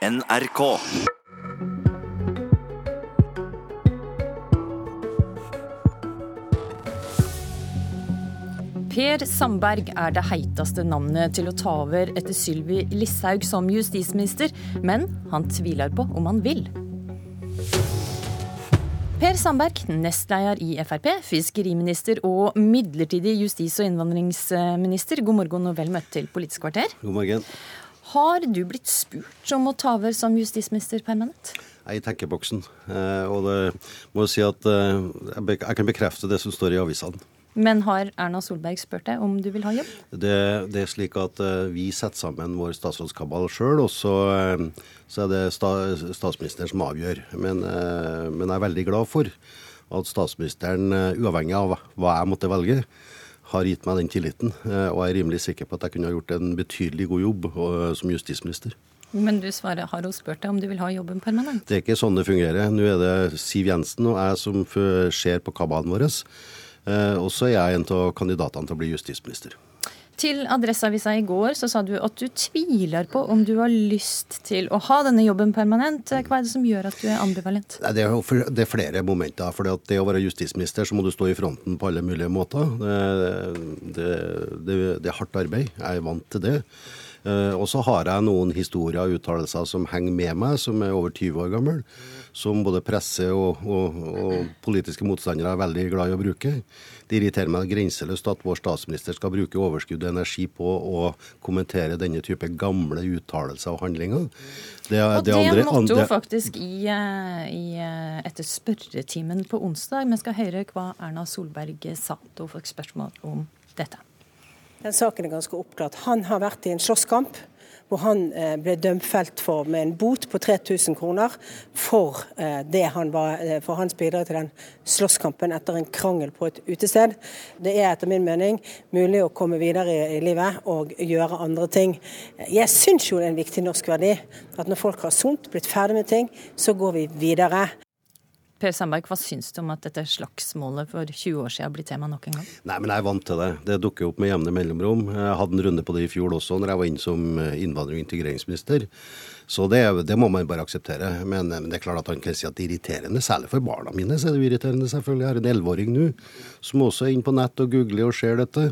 NRK. Per Sandberg er det heiteste navnet til å ta over etter Sylvi Listhaug som justisminister, men han tviler på om han vil. Per Sandberg, nestleder i Frp, fiskeriminister og midlertidig justis- og innvandringsminister. God morgen og vel møtt til Politisk kvarter. God morgen. Har du blitt spurt om å ta over som justisminister permanent? Er i tenkeboksen. Eh, og det må jeg si at eh, jeg kan bekrefte det som står i avisene. Men har Erna Solberg spurt deg om du vil ha jobb? Det, det er slik at eh, vi setter sammen vår statsrådskabal sjøl, og så, så er det sta, statsministeren som avgjør. Men, men jeg er veldig glad for at statsministeren, uavhengig av hva jeg måtte velge, har gitt meg den tilliten. eh, Og jeg er rimelig sikker på at jeg kunne ha gjort en betydelig god jobb eh, som justisminister. Men du svarer, har hun spurt deg om du vil ha jobben permanent? Det er ikke sånn det fungerer. Nå er det Siv Jensen og jeg som ser på kabalen vår. Eh, og så er jeg en av kandidatene til å bli justisminister. Til Adresseavisa i går så sa du at du tviler på om du har lyst til å ha denne jobben permanent. Hva er det som gjør at du er ambivalent? Det er flere momenter. for det å være justisminister så må du stå i fronten på alle mulige måter. Det, det, det, det er hardt arbeid. Jeg er vant til det. Eh, Og så har jeg noen historier og uttalelser som henger med meg, som er over 20 år gammel. Som både presse og, og, og politiske motstandere er veldig glad i å bruke. Det irriterer meg grenseløst at vår statsminister skal bruke overskudd og energi på å kommentere denne type gamle uttalelser og handlinger. Det, Og det, andre- måtte jo hun faktisk i, eh, i, eh, etter spørretimen på onsdag. Vi skal høre hva Erna Solberg sa da hun fikk spørsmål om dette. Den saken er ganske oppklart. Han har vært i en slåsskamp hvor han eh, ble dømfelt for med en bot på 3000 kroner for, eh, han var, eh, for hans bidrag til den slåsskampen etter en krangel på et utested. Det er etter min mening mulig å komme videre i livet og gjøre andre ting. Jeg syns jo det er en viktig norsk verdi at når folk har sont, blitt ferdig med ting, så går vi videre. Per Sandberg, hva syns du om at dette slagsmålet for 20 år siden blir tema nok en gang? Nei, men jeg er vant til det. Det dukker opp med jevne mellomrom. Jeg hadde en runde på det i fjor også, når jeg var inne som eh, innvandrer- og integreringsminister. Så det, det må man bare akseptere. Men, men det er klart at han kan si at det er irriterende. Særlig for barna mine så er det irriterende, selvfølgelig. Jeg har en elleveåring nå som også er inne på nett og googler og ser dette.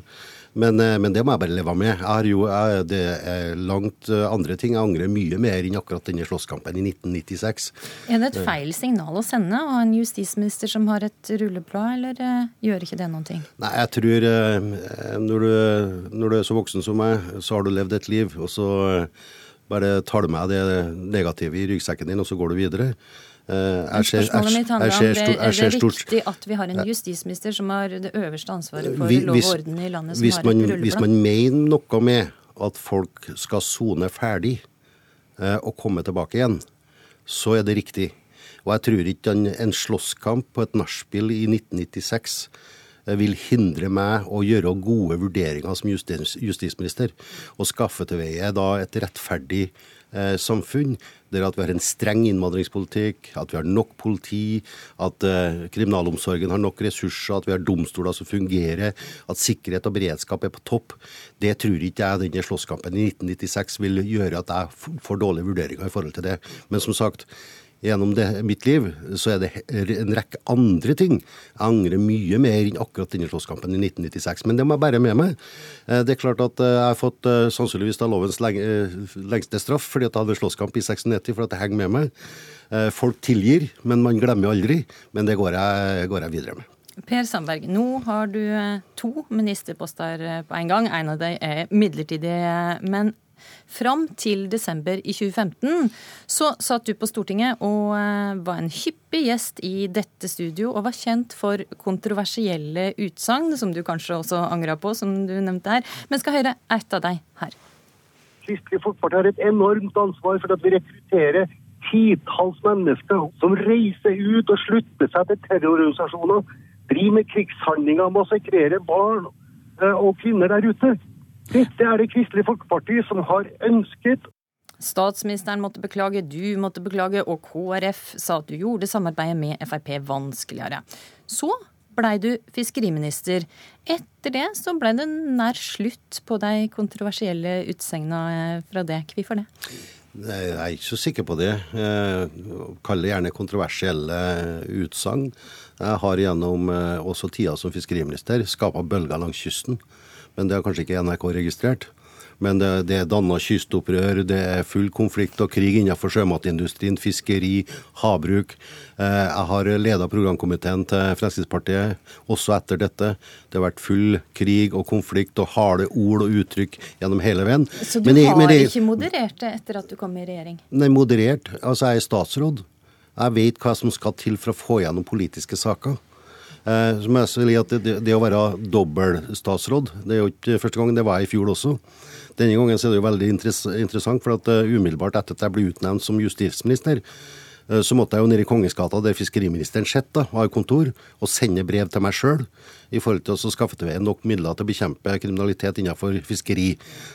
Men, eh, men det må jeg bare leve med. Jeg har jo, jeg, det er langt eh, andre ting. Jeg angrer mye mer enn akkurat denne slåsskampen i 1996. Er det et feil signal å sende av en justisminister som har et rulleblad, eller eh, gjør ikke det noen ting? Nei, jeg tror når du, når du er så voksen som meg, så har du levd et liv. Og så bare tar du med det negative i ryggsekken din, og så går du videre. Eh, jeg ser- jeg- jeg ser det, stor- jeg er ser det stort- riktig at vi har en justisminister som har det øverste ansvaret for hvis, lov og orden i landet, som hvis man, Hvis man mener noe med at folk skal sone ferdig eh, og komme tilbake igjen, så er det riktig. Og jeg tror ikke en, en slåsskamp på et nachspiel i 1996 eh, vil hindre meg å gjøre gode vurderinger som justis, justisminister. Og skaffe til veie da et rettferdig eh, samfunn der at vi har en streng innvandringspolitikk, at vi har nok politi, at eh, kriminalomsorgen har nok ressurser, at vi har domstoler som fungerer, at sikkerhet og beredskap er på topp. Det tror ikke jeg denne slåsskampen i 1996 vil gjøre at jeg får dårlige vurderinger i forhold til det. Men som sagt, gjennom det, mitt liv så er det en rekke andre ting. Jeg angrer mye mer enn akkurat denne slåsskampen i 1996, men det må jeg bære med meg. Eh, Det er klart at eh, jeg har fått eh, sannsynligvis da lovens lengste straff fordi at jeg hadde slåsskamp i 96, for at det henger med meg. Folk tilgir, men man glemmer aldri. Men det går jeg, går jeg videre med. Per Sandberg, nå har du to ministerposter på en gang. En av dem er midlertidig, men fram til desember i 2015 så satt du på Stortinget og eh, var en hyppig gjest i dette studio og var kjent for kontroversielle utsagn, som du kanskje også angra på, som du nevnte her. Men skal høre ett av deg her. Kristelig Folkeparti har et enormt ansvar for at vi rekrutterer titalls mennesker som reiser ut og slutter seg til terrororganisasjoner, driver med krigshandlinger, massakrerer barn eh, og kvinner der ute. Dette er det Kristelig Folkeparti som har ønsket Statsministeren måtte beklage, du måtte beklage, og KrF sa at du gjorde samarbeidet med Frp vanskeligere. Så blei du fiskeriminister. Etter det så blei det nær slutt på de kontroversielle utsegna fra det. Hvorfor det? Jeg er ikke så sikker på det. Kall det gjerne kontroversielle utsagn. Jeg har gjennom også tida som fiskeriminister skapa bølger langs kysten. Men det har kanskje ikke NRK registrert. Men det, det er danna kystopprør, det er full konflikt og krig innenfor sjømatindustrien, fiskeri, havbruk. Eh, jeg har leda programkomiteen til Fremskrittspartiet også etter dette. Det har vært full krig og konflikt og harde ord og uttrykk gjennom hele veien. Så du jeg, har jeg, ikke moderert det etter at du kom i regjering? Nei, moderert. Altså, jeg er statsråd. Jeg vet hva som skal til for å få gjennom politiske saker. Eh, som jeg sier at det, det, å være dobbeltstatsråd, det er jo ikke første gang, det var jeg i fjor også. Denne gangen er det jo veldig interessant, for at uh, umiddelbart etter at jeg ble utnevnt som justisminister, uh, så måtte jeg jo ned i Kongesgata, der fiskeriministeren sitter, har kontor, og sende brev til meg sjøl i forhold til å skaffe til veie nok midler til å bekjempe kriminalitet innenfor fiskeri.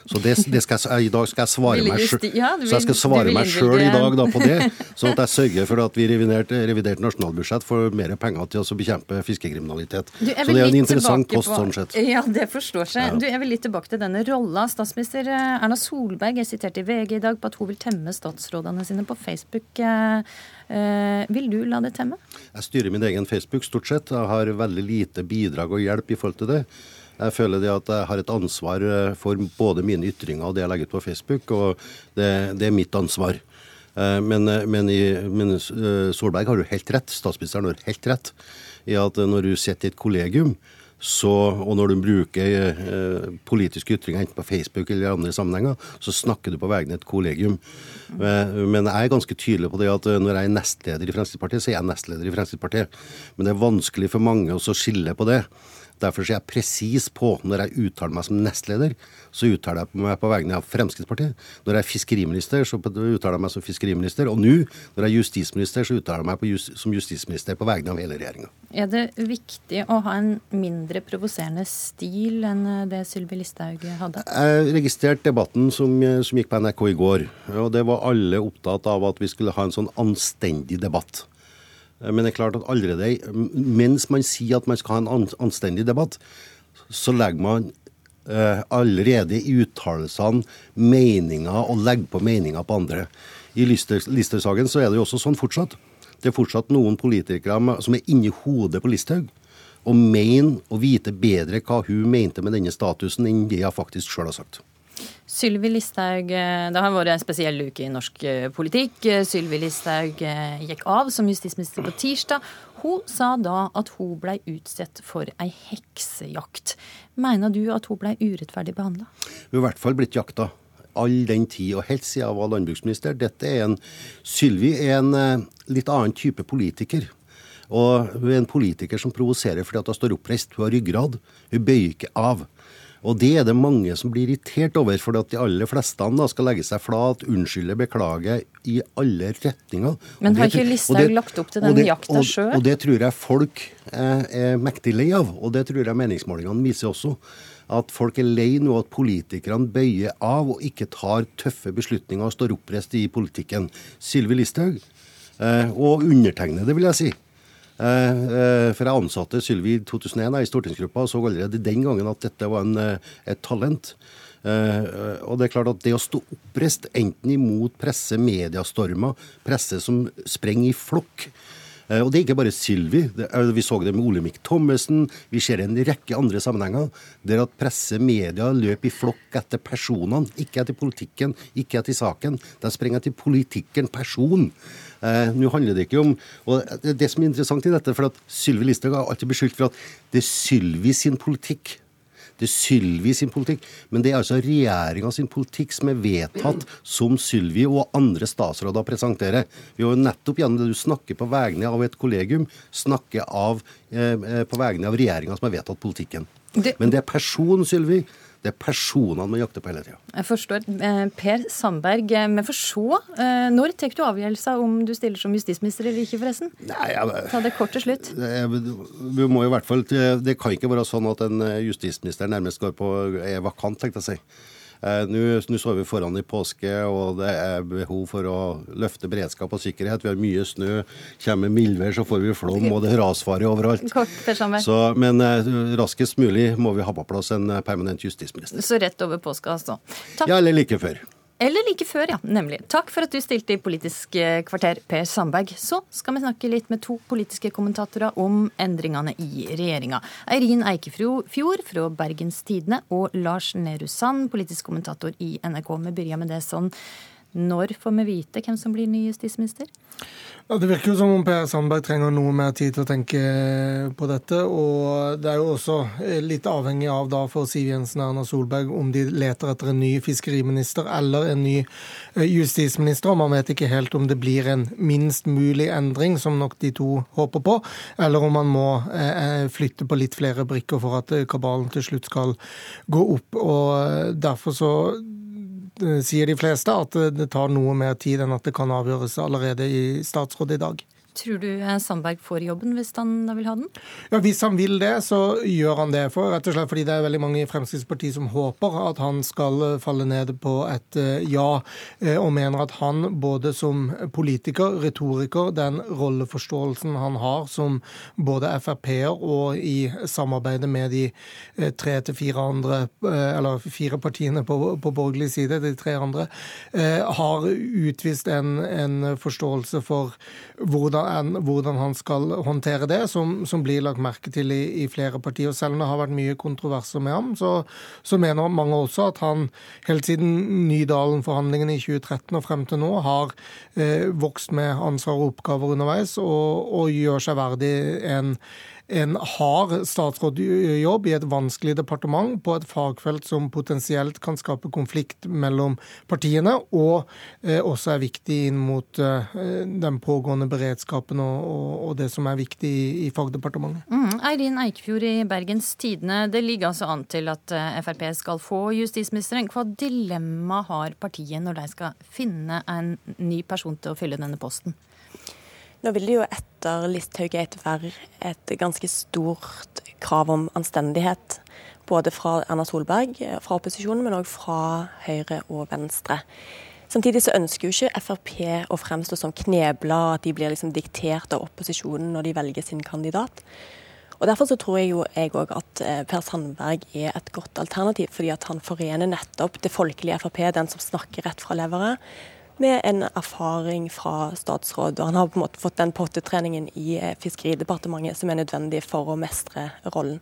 Så det, det skal jeg, I dag skal jeg svare meg sjøl ja, i dag da, på det, sånn at jeg sørger for at vi revidert, revidert nasjonalbudsjett får mer penger til å bekjempe fiskekriminalitet. Du, så det er en interessant post på, sånn sett. Ja, det forstår seg. Ja. Du, Jeg vil litt tilbake til denne rolla. Statsminister eh, Erna Solberg er sitert i VG i dag på at hun vil temme statsrådene sine på Facebook. Eh, Eh, vil du la det temme? Jeg styrer min egen Facebook stort sett. Jeg har veldig lite bidrag og hjelp i forhold til det. Jeg føler det at jeg har et ansvar eh, for både mine ytringer og det jeg legger ut på Facebook, og det, det er mitt ansvar. Men, men, i, men, Solberg har jo helt rett, statsministeren har helt rett i at når du sitter i et kollegium, så, og når du bruker eh, politiske ytringer enten på Facebook eller i andre sammenhenger, så snakker du på vegne av et kollegium. Men, men jeg er ganske tydelig på det at eh, når jeg er nestleder i Fremskrittspartiet, så er jeg nestleder i Fremskrittspartiet. Men det er vanskelig for mange å skille på det. Derfor er jeg presis på når jeg uttaler meg som nestleder, så uttaler jeg meg på vegne av Fremskrittspartiet. Når jeg er fiskeriminister, så uttaler jeg meg som fiskeriminister. Og nå, når jeg er justisminister, så uttaler jeg meg just, som justisminister på vegne av hele regjeringa. Er det viktig å ha en mindre provoserende stil enn det Sylvi Listhaug hadde? Jeg registrerte debatten som, som gikk på NRK i går. Og det var alle opptatt av at vi skulle ha en sånn anstendig debatt. Men det er klart at allerede mens man sier at man skal ha en anstendig debatt, så legger man uh, allerede i uttalelsene meninger og legger på meninger på andre. I Lister-saken så er det jo også sånn fortsatt. Det er fortsatt noen politikere som er inni hodet på Listhaug og mener å vite bedre hva hun mente med denne statusen, enn det hun faktisk sjøl har sagt. Sylvi Listhaug, eh, Det har vært en spesiell uke i norsk eh, politikk. Eh, Sylvi Listhaug gikk av som justisminister på tirsdag. Hun sa da at hun ble utsatt for ei heksejakt. Mener du at hun ble urettferdig behandla? Hun har i hvert fall blitt jakta. All den tid, og helt siden jeg var landbruksminister. Dette er en, Sylvi er en litt annen type politiker. Og hun er en politiker som provoserer fordi at hun står oppreist. Hun har ryggrad. Hun bøyer ikke av. Og det er det mange som blir irritert over, for at de aller fleste da skal legge seg flat, unnskylde, beklage i alle retninger. Men har ikke Listhaug lagt opp til den det, jakta sjøl? Og, og det tror jeg folk er, er mektig lei av, og det tror jeg meningsmålingene viser også. At folk er lei nå at politikerne bøyer av og ikke tar tøffe beslutninger og står oppreist i politikken. Sylvi Listhaug, eh, og undertegnede, vil jeg si, Eh, eh, for jeg ansatte Sylvi i 2001 i stortingsgruppa og så allerede den gangen at dette var en, eh, et talent. Og det er klart at det å stå oppreist enten imot presse, mediestormer, presse som sprenger i flokk, og det er ikke bare Sylvi. Vi så det med Olemic Thommessen. Vi ser en rekke andre sammenhenger der at presse, media løper i flokk etter personene, ikke etter politikken, ikke etter saken. De sprenger etter politikken, person. Eh, Nå handler det ikke om og det som er interessant i dette, for at Sylvi Listhaug har alltid beskyldt for at det er Sylvi sin politikk. Det er Sylvi sin politikk, men det er altså regjeringa sin politikk som er vedtatt som Sylvi og andre statsråder presenterer. Vi har jo nettopp gjennom det du snakker på vegne av et kollegium, snakker av, eh, eh på vegne av regjeringa som har vedtatt politikken. Det... Men det er person, Sylvi. Det er personene man jakter på hele tida. Jeg forstår. Eh, per Sandberg, men for så. Eh, når tar du avgjørelsen om du stiller som justisminister eller ikke, forresten? Nei, jeg, Ta det kort til slutt. Vi må i hvert fall, Det kan ikke være sånn at en justisminister nærmest går på er vakant, tenkte jeg å si. Eh, nå står vi foran i påske, og det er behov for å løfte beredskap og sikkerhet. Vi har mye snø. Kommer mildvær, så får vi flom, og det er rasfare overalt. Så, men eh, raskest mulig må vi ha på plass en permanent justisminister. Så rett over påske, altså. Takk. Ja, eller like før. Eller like før, ja. Nemlig. Takk for at du stilte i Politisk kvarter, Per Sandberg. Så skal vi snakke litt med to politiske kommentatorer om endringene i regjeringa. Eirin Eikefjord fra Bergens Tidende og Lars Nehru Sand, politisk kommentator i NRK. Vi begynner med det sånn. Når får vi vite hvem som blir ny justisminister? Ja, Det virker jo som om Per Sandberg trenger noe mer tid til å tenke på dette. Og det er jo også eh, litt avhengig av da for Siv Jensen og Erna Solberg om de leter etter en ny fiskeriminister eller en ny eh, justisminister. Og man vet ikke helt om det blir en minst mulig endring, som nok de to håper på, eller om man må eh, flytte på litt flere brikker for at kabalen til slutt skal gå opp. Og derfor så sier de fleste at det tar noe mer tid enn at det kan avgjøres allerede i statsråd i dag. Tror du eh, Sandberg får jobben hvis han vil ha den? Ja, Hvis han vil det, så gjør han det. For, rett og slett fordi det er veldig mange i Fremskrittspartiet som håper at han skal eh, falle ned på et eh, ja, og mener at han både som politiker, retoriker, den rolleforståelsen han har som både Frp-er og i samarbeidet med de tre til fire andre, eller fire partiene på, på borgerlig side, de tre andre, har utvist en, en forståelse for hvordan hvordan, hvordan, han skal håndtere det, som, som blir lagt merke til i, i, flere partier. Og selv om det har vært mye kontroverser med ham, så, så mener mange også at han helt siden Nydalen-forhandlingene i 2013 og frem til nå har eh, vokst med ansvar og oppgaver underveis, og, og gjør seg verdig en en hard statsrådjobb i et vanskelig departement på et fagfelt som potensielt kan skape konflikt mellom partiene, og eh, også er viktig inn mot eh, den pågående beredskapen og, og, og, det som er viktig i, i fagdepartementet. Mm. Eirin Eikefjord i Bergens Tidende, det ligger altså an til at eh, Frp skal få justisministeren. Hva dilemma har partiet når de skal finne en ny person til å fylle denne posten? Nå vil det jo etter Listhaug-gate være et ganske stort krav om anstendighet. Både fra Erna Solberg, fra opposisjonen, men òg fra Høyre og Venstre. Samtidig så ønsker jo ikke Frp å fremstå som knebla, at de blir liksom diktert av opposisjonen når de velger sin kandidat. Og Derfor så tror jeg jo jeg òg at eh, Per Sandberg er et godt alternativ, fordi at han forener nettopp det folkelige Frp, den som snakker rett fra leveret, med en erfaring fra statsråd. og Han har på en måte fått den pottetreningen i eh, Fiskeridepartementet som er nødvendig for å mestre rollen.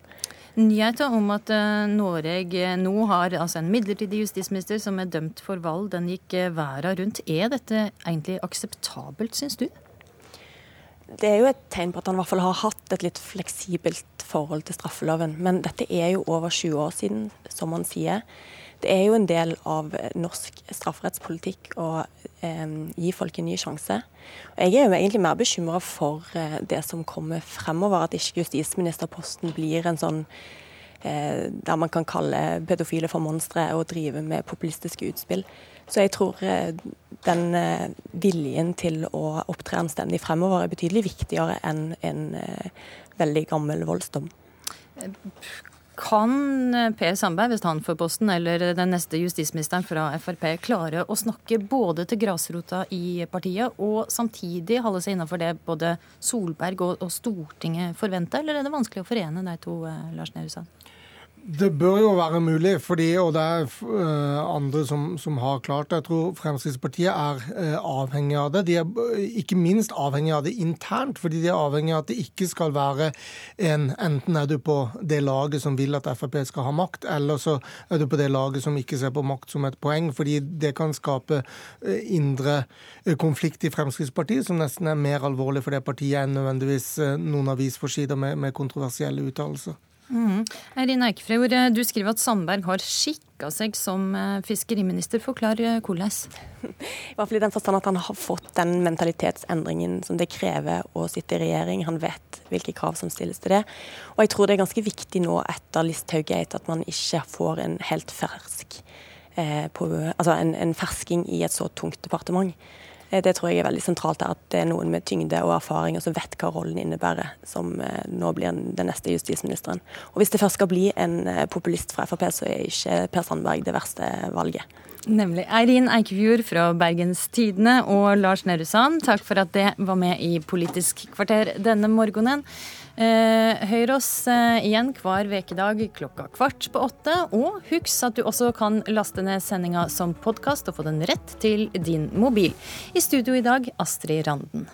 Nyheten om at uh, Norge nå har altså en midlertidig justisminister som er dømt for valg, den gikk verden rundt. Er dette egentlig akseptabelt, syns du? Det er jo et tegn på at han i hvert fall har hatt et litt fleksibelt forhold til straffeloven. Men dette er jo over 20 år siden, som han sier. Det er jo en del av norsk strafferettspolitikk å eh, gi folk en ny sjanse. Jeg er jo egentlig mer bekymra for eh, det som kommer fremover, at ikke justisministerposten blir en sånn eh, der man kan kalle pedofile for monstre og drive med populistiske utspill. Så jeg tror eh, den eh, viljen til å opptre anstendig fremover er betydelig viktigere enn en eh, veldig gammel voldsdom. Kan eh, Per Sandberg, hvis han får posten, eller den neste justisministeren fra Frp, klare å snakke både til grasrota i partiet og samtidig holde seg innenfor det både Solberg og, Stortinget forventer, eller er det vanskelig å forene de to, eh, Lars Nehru Sand? Det bør jo være mulig, fordi, og det er uh, andre som, som, har klart det. Jeg tror Fremskrittspartiet er uh, avhengig av det. De er uh, ikke minst avhengig av det internt, fordi de er avhengig av at det ikke skal være en Enten er du på det laget som vil at Frp skal ha makt, eller så er du på det laget som ikke ser på makt som et poeng. Fordi det kan skape indre konflikt i Fremskrittspartiet, som nesten er mer alvorlig for det partiet enn nødvendigvis noen avisforsider med, med kontroversielle uttalelser. Mm. Eirin Eikefjord, du skriver at Sandberg har skikka seg som eh, fiskeriminister. Forklar eh, hvordan? I hvert fall i den forstand at han har fått den mentalitetsendringen som det krever å sitte i regjering. Han vet hvilke krav som stilles til det. Og jeg tror det er ganske viktig nå etter Listhaug-gate at man ikke får en helt fersk eh, på, altså en, en fersking i et så tungt departement. Eh, det tror jeg er veldig sentralt, at det er noen med tyngde og erfaring som vet hva rollen innebærer, som eh, nå blir den neste justisministeren. Og Hvis det først skal bli en eh, populist fra Frp, så er ikke Per Sandberg det verste valget. Nemlig. Eirin Eikefjord fra Bergens Tidende og Lars Nehru Sand, takk for at det var med i Politisk kvarter denne morgenen. Eh, hør oss eh, igjen hver vekedag klokka kvart på åtte. Og husk at du også kan laste ned sendinga som podkast og få den rett til din mobil. I studio i dag, Astrid Randen.